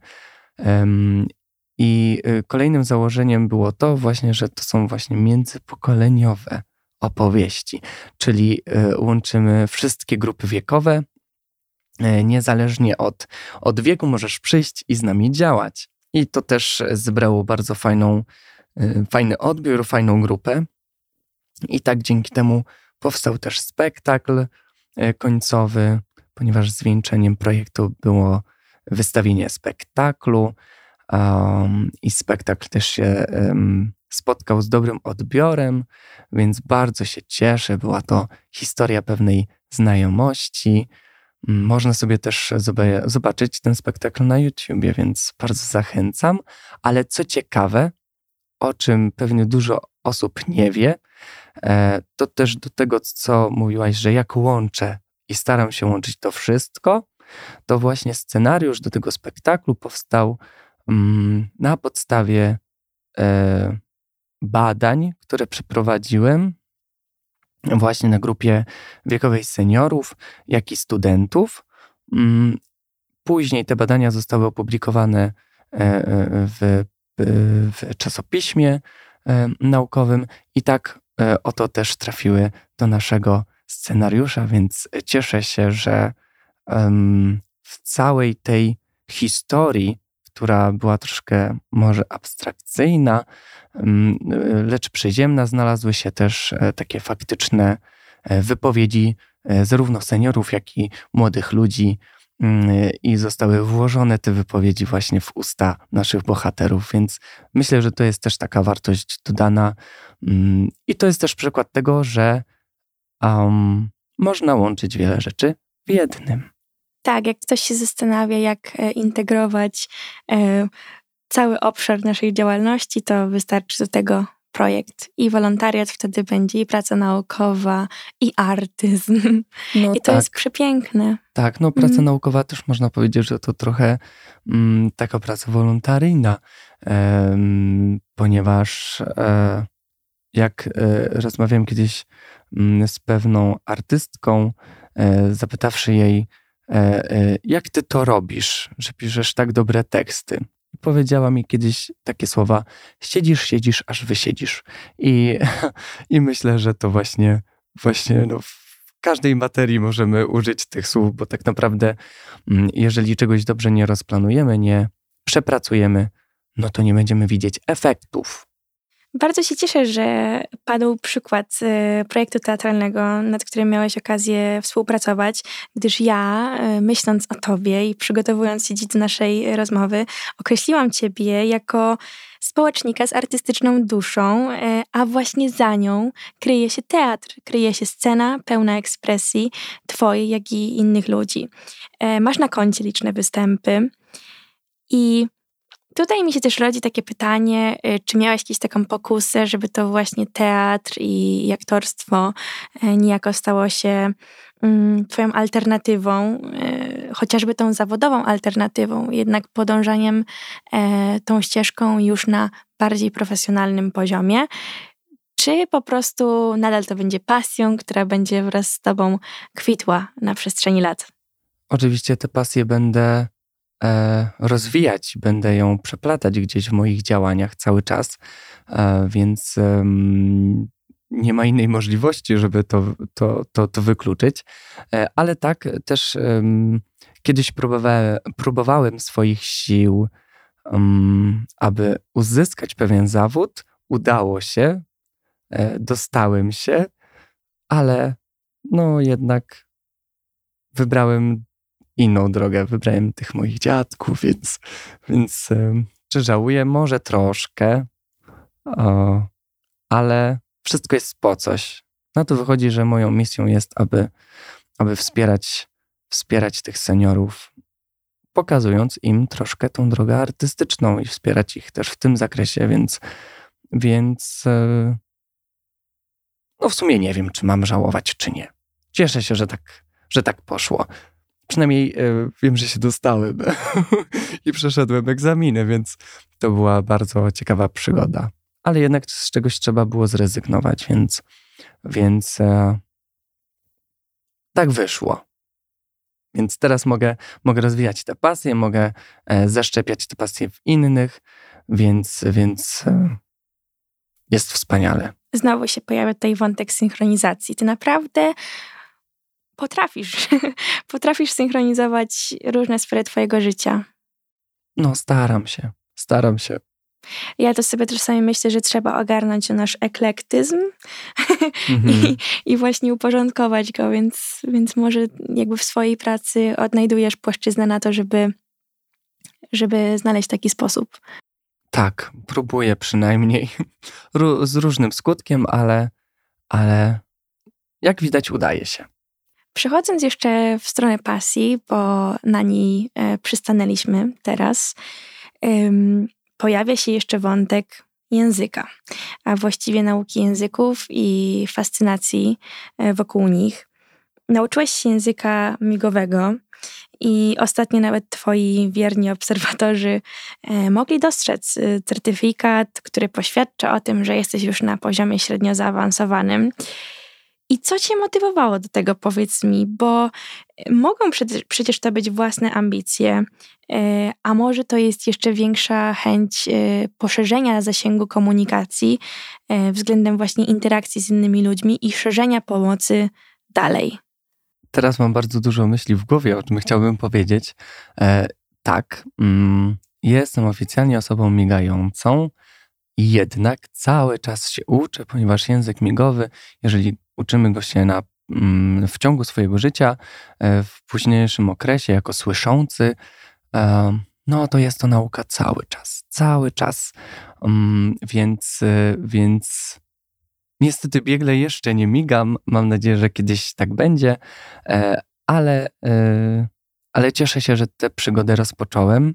I kolejnym założeniem było to właśnie, że to są właśnie międzypokoleniowe opowieści, czyli łączymy wszystkie grupy wiekowe, niezależnie od, od wieku możesz przyjść i z nami działać. I to też zebrało bardzo fajną, fajny odbiór, fajną grupę. I tak dzięki temu powstał też spektakl e, końcowy, ponieważ zwieńczeniem projektu było wystawienie spektaklu um, i spektakl też się um, spotkał z dobrym odbiorem, więc bardzo się cieszę. Była to historia pewnej znajomości. Można sobie też zobaczyć ten spektakl na YouTubie, więc bardzo zachęcam. Ale co ciekawe, o czym pewnie dużo osób nie wie, e, to też do tego, co mówiłaś, że jak łączę i staram się łączyć to wszystko, to właśnie scenariusz do tego spektaklu powstał mm, na podstawie e, badań, które przeprowadziłem właśnie na grupie wiekowej seniorów, jak i studentów. Mm, później te badania zostały opublikowane e, w, w czasopiśmie E, naukowym i tak e, oto też trafiły do naszego scenariusza, więc cieszę się, że w całej tej historii, która była troszkę może abstrakcyjna, lecz przyziemna, znalazły się też e, takie faktyczne wypowiedzi zarówno seniorów, jak i młodych ludzi, Mm, i zostały włożone te wypowiedzi właśnie w usta naszych bohaterów, więc myślę, że to jest też taka wartość dodana. Mm, I to jest też przykład tego, że um, można łączyć wiele rzeczy w jednym. Tak, jak ktoś się zastanawia, jak e, integrować e, cały obszar naszej działalności, to wystarczy do tego projekt i wolontariat wtedy będzie, i praca naukowa, i artyzm. No I to tak. jest przepiękne. Tak, no praca mm. naukowa też można powiedzieć, że to trochę mm, taka praca wolontaryjna, ponieważ e, jak e, rozmawiałem kiedyś mm, z pewną artystką, e, zapytawszy jej, jak ty to robisz, że piszesz tak dobre teksty? powiedziała mi kiedyś takie słowa: siedzisz, siedzisz, aż wysiedzisz. I, i myślę, że to właśnie, właśnie no, w każdej materii możemy użyć tych słów, bo tak naprawdę, mm, jeżeli czegoś dobrze nie rozplanujemy, nie przepracujemy, no to nie będziemy widzieć efektów. Bardzo się cieszę, że padł przykład e, projektu teatralnego, nad którym miałeś okazję współpracować, gdyż ja, e, myśląc o tobie i przygotowując się dziś do naszej rozmowy, określiłam ciebie jako społecznika z artystyczną duszą, e, a właśnie za nią kryje się teatr, kryje się scena pełna ekspresji twojej, jak i innych ludzi. Masz na koncie liczne występy i Tutaj mi się też rodzi takie pytanie, y, czy miałaś jakąś taką pokusę, żeby to właśnie teatr i aktorstwo y, niejako stało się mm, twoją alternatywą, y, chociażby tą zawodową alternatywą, jednak podążaniem e, tą ścieżką już na bardziej profesjonalnym poziomie, czy po prostu nadal to będzie pasją, która będzie wraz z tobą kwitła na przestrzeni lat? Oczywiście te pasje będę rozwijać, będę ją przeplatać gdzieś w moich działaniach cały czas, e, więc nie ma innej możliwości, żeby to, to, to, to wykluczyć. E, ale tak też kiedyś próbowałem, próbowałem swoich sił, aby uzyskać pewien zawód. Udało się, dostałem się, ale no jednak wybrałem inną drogę. Wybrałem tych moich dziadków, więc, więc czy żałuję? Może troszkę, o, ale wszystko jest po coś. Na to wychodzi, że moją misją jest, aby, aby wspierać, wspierać tych seniorów, pokazując im troszkę tą drogę artystyczną i wspierać ich też w tym zakresie, więc, więc no w sumie nie wiem, czy mam żałować, czy nie. Cieszę się, że tak, że tak poszło. Przynajmniej y, wiem, że się dostałem i przeszedłem egzaminy, więc to była bardzo ciekawa przygoda. Ale jednak z czegoś trzeba było zrezygnować, więc, więc e, tak wyszło. Więc teraz mogę, mogę rozwijać te pasje, mogę e, zaszczepiać te pasje w innych, więc, więc e, jest wspaniale. Znowu się pojawia tutaj wątek synchronizacji. Ty naprawdę potrafisz, potrafisz synchronizować różne sfery twojego życia. No, staram się, staram się. Ja to sobie czasami myślę, że trzeba ogarnąć nasz eklektyzm mm-hmm. i, i, właśnie uporządkować go, więc, więc może jakby w swojej pracy odnajdujesz płaszczyznę na to, żeby, żeby znaleźć taki sposób. Tak, próbuję przynajmniej z różnym skutkiem, ale, ale jak widać udaje się. Przechodząc jeszcze w stronę pasji, bo na niej e, przystanęliśmy teraz, pojawia się jeszcze wątek języka, a właściwie nauki języków i fascynacji e, wokół nich. Nauczyłeś się języka migowego i ostatnio nawet twoi wierni obserwatorzy e, mogli dostrzec certyfikat, który poświadcza o tym, że jesteś już na poziomie średnio zaawansowanym. I co cię motywowało do tego, powiedz mi, bo e, mogą przecież to być własne ambicje, e, a może to jest jeszcze większa chęć e, poszerzenia zasięgu komunikacji względem właśnie interakcji z innymi ludźmi i szerzenia pomocy dalej. Teraz mam bardzo dużo myśli w głowie, o czym chciałbym powiedzieć. tak, mm, jestem oficjalnie osobą migającą, jednak cały czas się uczę, ponieważ język migowy, jeżeli uczymy go się na, mm, w ciągu swojego życia, e, w późniejszym okresie jako słyszący, e, no to jest to nauka cały czas, cały czas. Mm, więc, e, więc niestety biegle jeszcze nie migam. Mam nadzieję, że kiedyś tak będzie, ale, ale cieszę się, że tę przygodę rozpocząłem.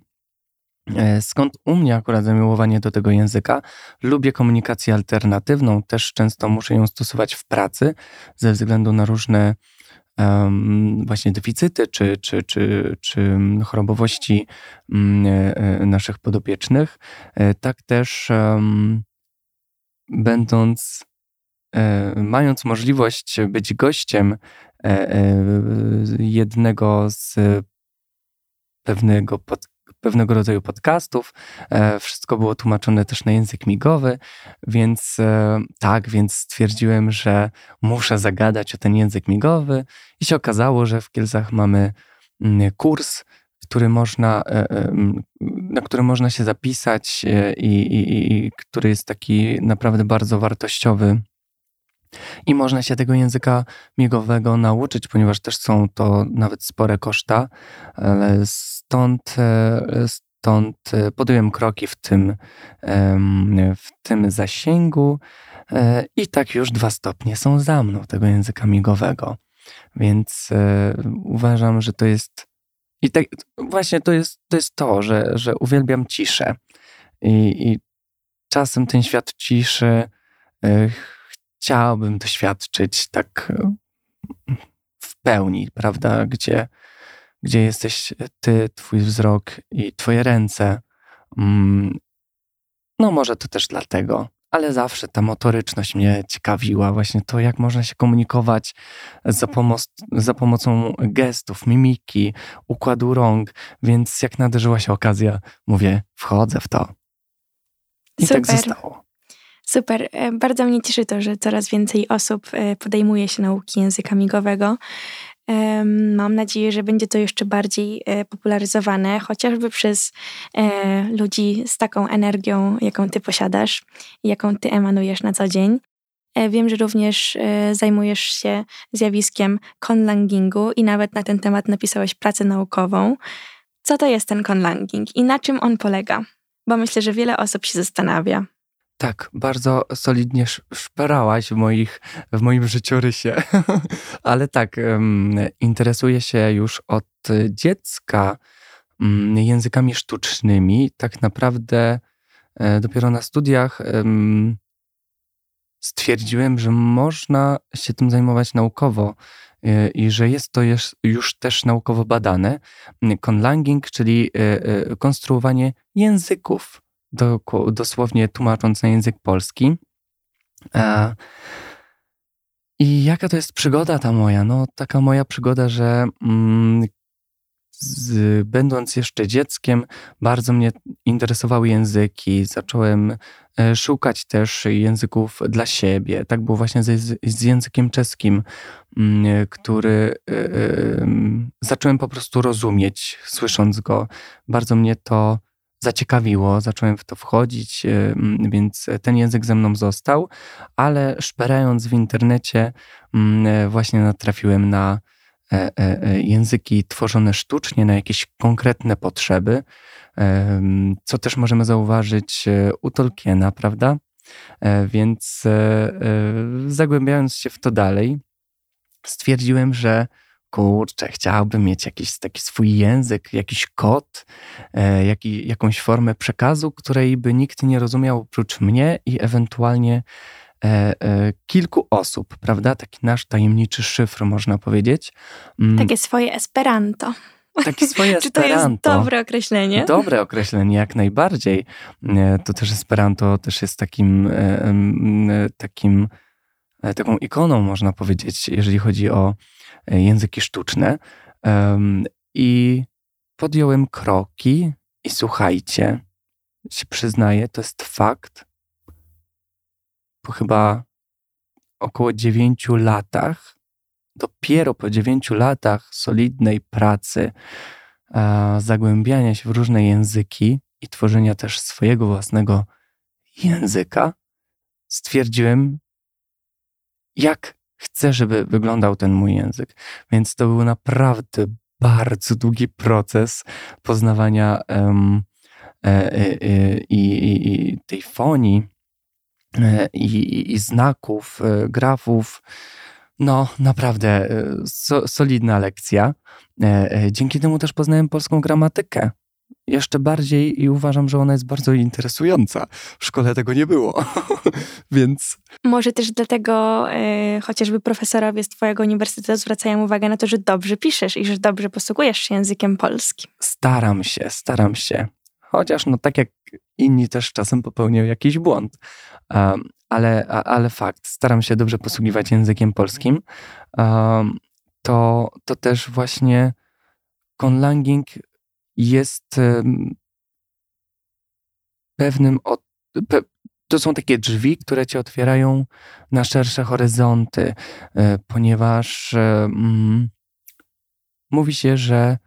E, skąd u mnie akurat zamiłowanie do tego języka? Lubię komunikację alternatywną, też często muszę ją stosować w pracy ze względu na różne um, właśnie deficyty czy, czy, czy, czy chorobowości um, naszych podopiecznych. Tak też um, będąc, mając możliwość być gościem jednego z pewnego pod, pewnego rodzaju podcastów. E, wszystko było tłumaczone też na język migowy, więc e, tak, więc stwierdziłem, że muszę zagadać o ten język migowy i się okazało, że w Kielcach mamy mm, kurs, który można, e, na który można się zapisać i, i, i który jest taki naprawdę bardzo wartościowy i można się tego języka migowego nauczyć, ponieważ też są to nawet spore koszta. Stąd, e, stąd e, podjąłem kroki w tym, w tym zasięgu e, i tak już dwa stopnie są za mną tego języka migowego. Więc uważam, że to jest. I tak, właśnie to jest to, jest to że, że uwielbiam ciszę. I, I czasem ten świat ciszy chciałbym doświadczyć tak e, w pełni, prawda? Gdzie, gdzie jesteś ty, twój wzrok i twoje ręce. Mm, no, może to też dlatego, ale zawsze ta motoryczność mnie ciekawiła, właśnie to, jak można się komunikować za, za pomocą gestów, mimiki, układu rąk, więc jak nadarzyła się okazja, mówię, wchodzę w to. I tak Super. tak zostało. Super. E, bardzo mnie cieszy to, że coraz więcej osób e, podejmuje się nauki języka migowego. Mam nadzieję, że będzie to jeszcze bardziej e, popularyzowane, chociażby przez ludzi z taką energią, jaką ty posiadasz jaką ty emanujesz na co dzień. Wiem, że również zajmujesz się zjawiskiem conlangingu i nawet na ten temat napisałeś pracę naukową. Co to jest ten conlanging i na czym on polega? Bo myślę, że wiele osób się zastanawia. Tak, bardzo solidnie szperałaś w, moich, w moim życiorysie. Ale tak, interesuję się już od dziecka um, językami sztucznymi. Tak naprawdę e, dopiero na studiach stwierdziłem, że można się tym zajmować naukowo y, i że jest to już też naukowo badane. Conlanging, czyli y, konstruowanie języków, dosłownie tłumacząc na język polski. I jaka to jest przygoda ta moja? No, taka moja przygoda, że mm, z, będąc jeszcze dzieckiem, bardzo mnie interesowały języki. Zacząłem e, szukać też języków dla siebie. Tak było właśnie z, z językiem czeskim, mm, który y, y, zacząłem po prostu rozumieć, słysząc go. Bardzo mnie to zaciekawiło, zacząłem w to wchodzić, y, więc ten język ze mną został, ale szperając w internecie, właśnie natrafiłem na E, e, e, języki tworzone sztucznie na jakieś konkretne potrzeby, co też możemy zauważyć u Tolkiena, prawda? Więc zagłębiając się w to dalej, stwierdziłem, że kurczę, chciałbym mieć jakiś taki swój język, jakiś kod, jaki, jakąś formę przekazu, której by nikt nie rozumiał oprócz mnie i ewentualnie E, e, kilku osób, prawda? Taki nasz tajemniczy szyfr, można powiedzieć. Mm. Takie swoje Esperanto. Takie swoje Czy to jest dobre określenie? Dobre określenie, jak najbardziej. E, to też Esperanto też jest takim, takim taką ikoną, można powiedzieć, jeżeli chodzi o języki sztuczne. I podjąłem kroki i słuchajcie, się przyznaję, to jest fakt, po chyba około 9 latach, dopiero po 9 latach solidnej pracy, zagłębiania się w różne języki i tworzenia też swojego własnego języka, stwierdziłem, jak chcę, żeby wyglądał ten mój język. Więc to był naprawdę bardzo długi proces poznawania e, e, e, i, tej fonii i, znaków, grafów. No, naprawdę so, solidna lekcja. Dzięki temu też poznałem polską gramatykę. Jeszcze bardziej i uważam, że ona jest bardzo interesująca. W szkole tego nie było, więc. Może też dlatego e, chociażby profesorowie z Twojego uniwersytetu zwracają uwagę na to, że dobrze piszesz i że dobrze posługujesz się językiem polskim. Staram się, staram się. Chociaż, no tak jak inni też czasem popełniają jakiś błąd. Um, ale, ale fakt, staram się dobrze posługiwać językiem polskim. Um, to, to też właśnie conlanging jest pewnym od, pe, to są takie drzwi, które ci otwierają na szersze horyzonty, e, ponieważ e, mm, mówi się, że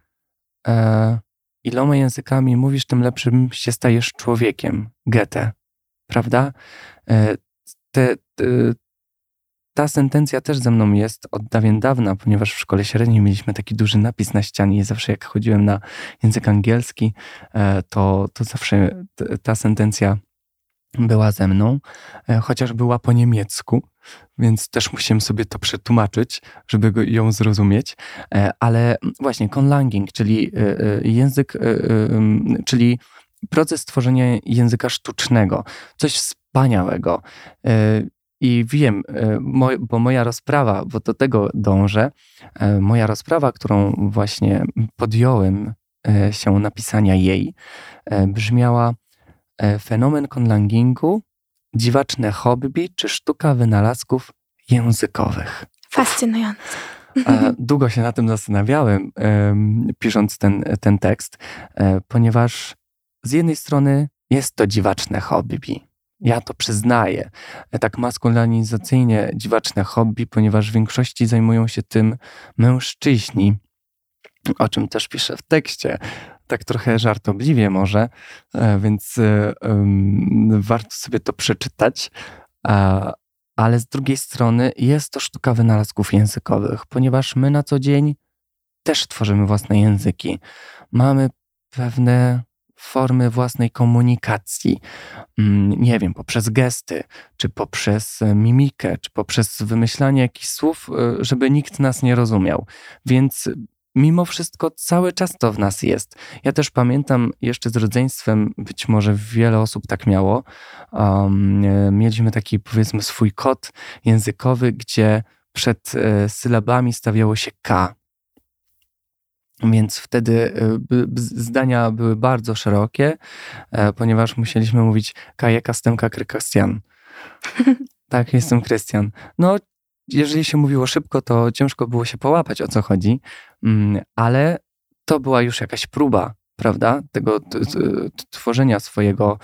e, iloma językami mówisz, tym lepszym się stajesz człowiekiem. Goethe, prawda? E, te, te, ta sentencja też ze mną jest od dawien dawna, ponieważ w szkole średniej mieliśmy taki duży napis na ścianie i zawsze jak chodziłem na język angielski, e, to, to zawsze ta sentencja była ze mną, e, chociaż była po niemiecku, więc też musiałem sobie to przetłumaczyć, żeby ją zrozumieć. E, ale właśnie conlanging, czyli język, czyli proces tworzenia języka sztucznego, coś wspaniałego. I wiem, bo moja rozprawa, bo do tego dążę, moja rozprawa, którą właśnie podjąłem się napisania jej, brzmiała E, fenomen konlangingu, dziwaczne hobby czy sztuka wynalazków językowych. Fascynujące. Długo się na tym zastanawiałem, pisząc ten, ten tekst, e, ponieważ z jednej strony jest to dziwaczne hobby. Ja to przyznaję. E, tak maskulinizacyjnie dziwaczne hobby, ponieważ w większości zajmują się tym mężczyźni, o czym też piszę w tekście tak trochę żartobliwie może, e, więc um, warto sobie to przeczytać. Ale z drugiej strony jest to sztuka wynalazków językowych, ponieważ my na co dzień też tworzymy własne języki. Mamy pewne formy własnej komunikacji. Mm, nie wiem, poprzez gesty, czy poprzez mimikę, czy poprzez wymyślanie jakichś słów, żeby nikt nas nie rozumiał. Więc mimo wszystko cały czas to w nas jest. Ja też pamiętam jeszcze z rodzeństwem, być może wiele osób tak miało. Um, mieliśmy taki, powiedzmy, swój kod językowy, gdzie przed e, sylabami stawiało się K. Więc wtedy e, zdania były bardzo szerokie, e, ponieważ musieliśmy mówić Kajeka, Stemka, Krystian. Tak, jestem Krystian. No, jeżeli się mówiło szybko, to ciężko było się połapać, o co chodzi, mm, ale to była już jakaś próba, prawda, tego tworzenia swojego,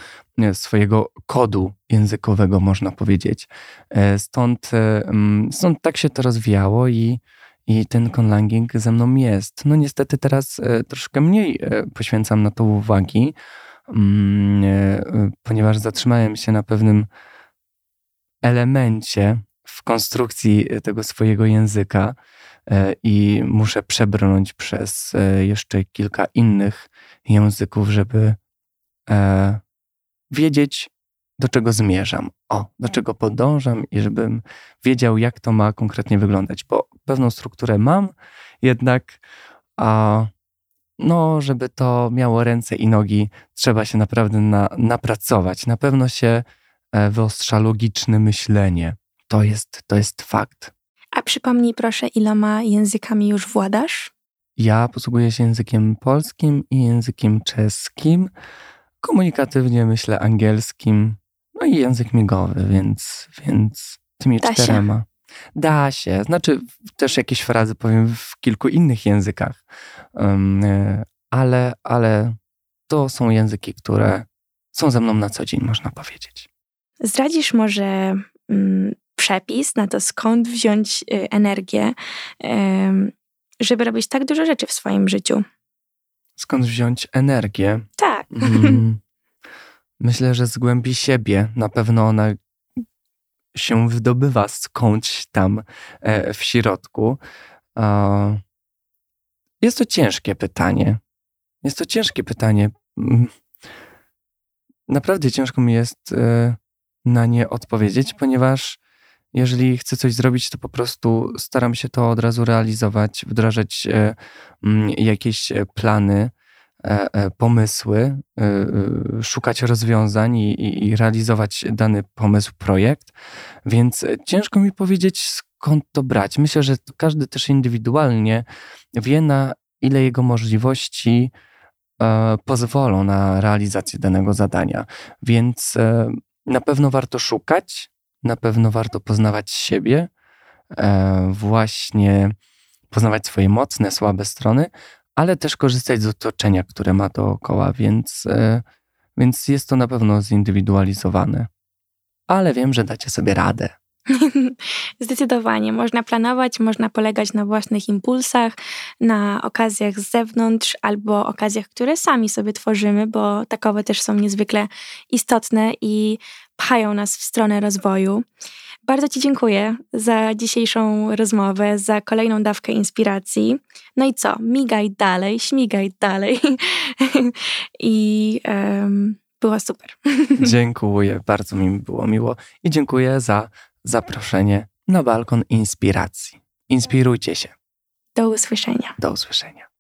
swojego kodu językowego, można powiedzieć. E, stąd, e, mm, stąd tak się to rozwijało i, i ten conlanging ze mną jest. No niestety teraz e, troszkę mniej poświęcam na to uwagi, mm, ponieważ zatrzymałem się na pewnym elemencie w konstrukcji tego swojego języka e, i muszę przebrnąć przez e, jeszcze kilka innych języków, żeby e, wiedzieć, do czego zmierzam, o, do czego podążam i żebym wiedział, jak to ma konkretnie wyglądać, bo pewną strukturę mam, jednak a, no, żeby to miało ręce i nogi, trzeba się naprawdę na, napracować. Na pewno się wyostrza logiczne myślenie to jest, to jest fakt. A przypomnij proszę, iloma językami już władasz? Ja posługuję się językiem polskim i językiem czeskim. Komunikatywnie myślę angielskim, no i język migowy, więc, więc tymi da czterema. Się. Da się. Znaczy, też jakieś frazy powiem w kilku innych językach, um, ale, ale to są języki, które są ze mną na co dzień, można powiedzieć. Zdradzisz może mm, przepis na to, skąd wziąć y, energię, żeby robić tak dużo rzeczy w swoim życiu. Skąd wziąć energię? Tak. Mm, myślę, że z głębi siebie. Na pewno ona się wydobywa skądś tam e, w środku. Jest to ciężkie pytanie. Jest to ciężkie pytanie. Mm, naprawdę ciężko mi jest e, na nie odpowiedzieć, ponieważ jeżeli chcę coś zrobić, to po prostu staram się to od razu realizować, wdrażać e, mm, jakieś plany, pomysły, szukać rozwiązań i, i realizować dany pomysł, projekt. Więc ciężko mi powiedzieć, skąd to brać. Myślę, że każdy też indywidualnie wie, na ile jego możliwości pozwolą na realizację danego zadania. Więc na pewno warto szukać, na pewno warto poznawać siebie, e, właśnie poznawać swoje mocne, słabe strony, ale też korzystać z otoczenia, które ma dookoła, więc, e, więc jest to na pewno zindywidualizowane. Ale wiem, że dacie sobie radę. Zdecydowanie. Można planować, można polegać na własnych impulsach, na okazjach z zewnątrz albo okazjach, które sami sobie tworzymy, bo takowe też są niezwykle istotne i pchają nas w stronę rozwoju. Bardzo Ci dziękuję za dzisiejszą rozmowę, za kolejną dawkę inspiracji. No i co? Migaj dalej, śmigaj dalej. I um, było super. Dziękuję, bardzo mi było miło i dziękuję za zaproszenie na balkon inspiracji. Inspirujcie się. Do usłyszenia. Do usłyszenia.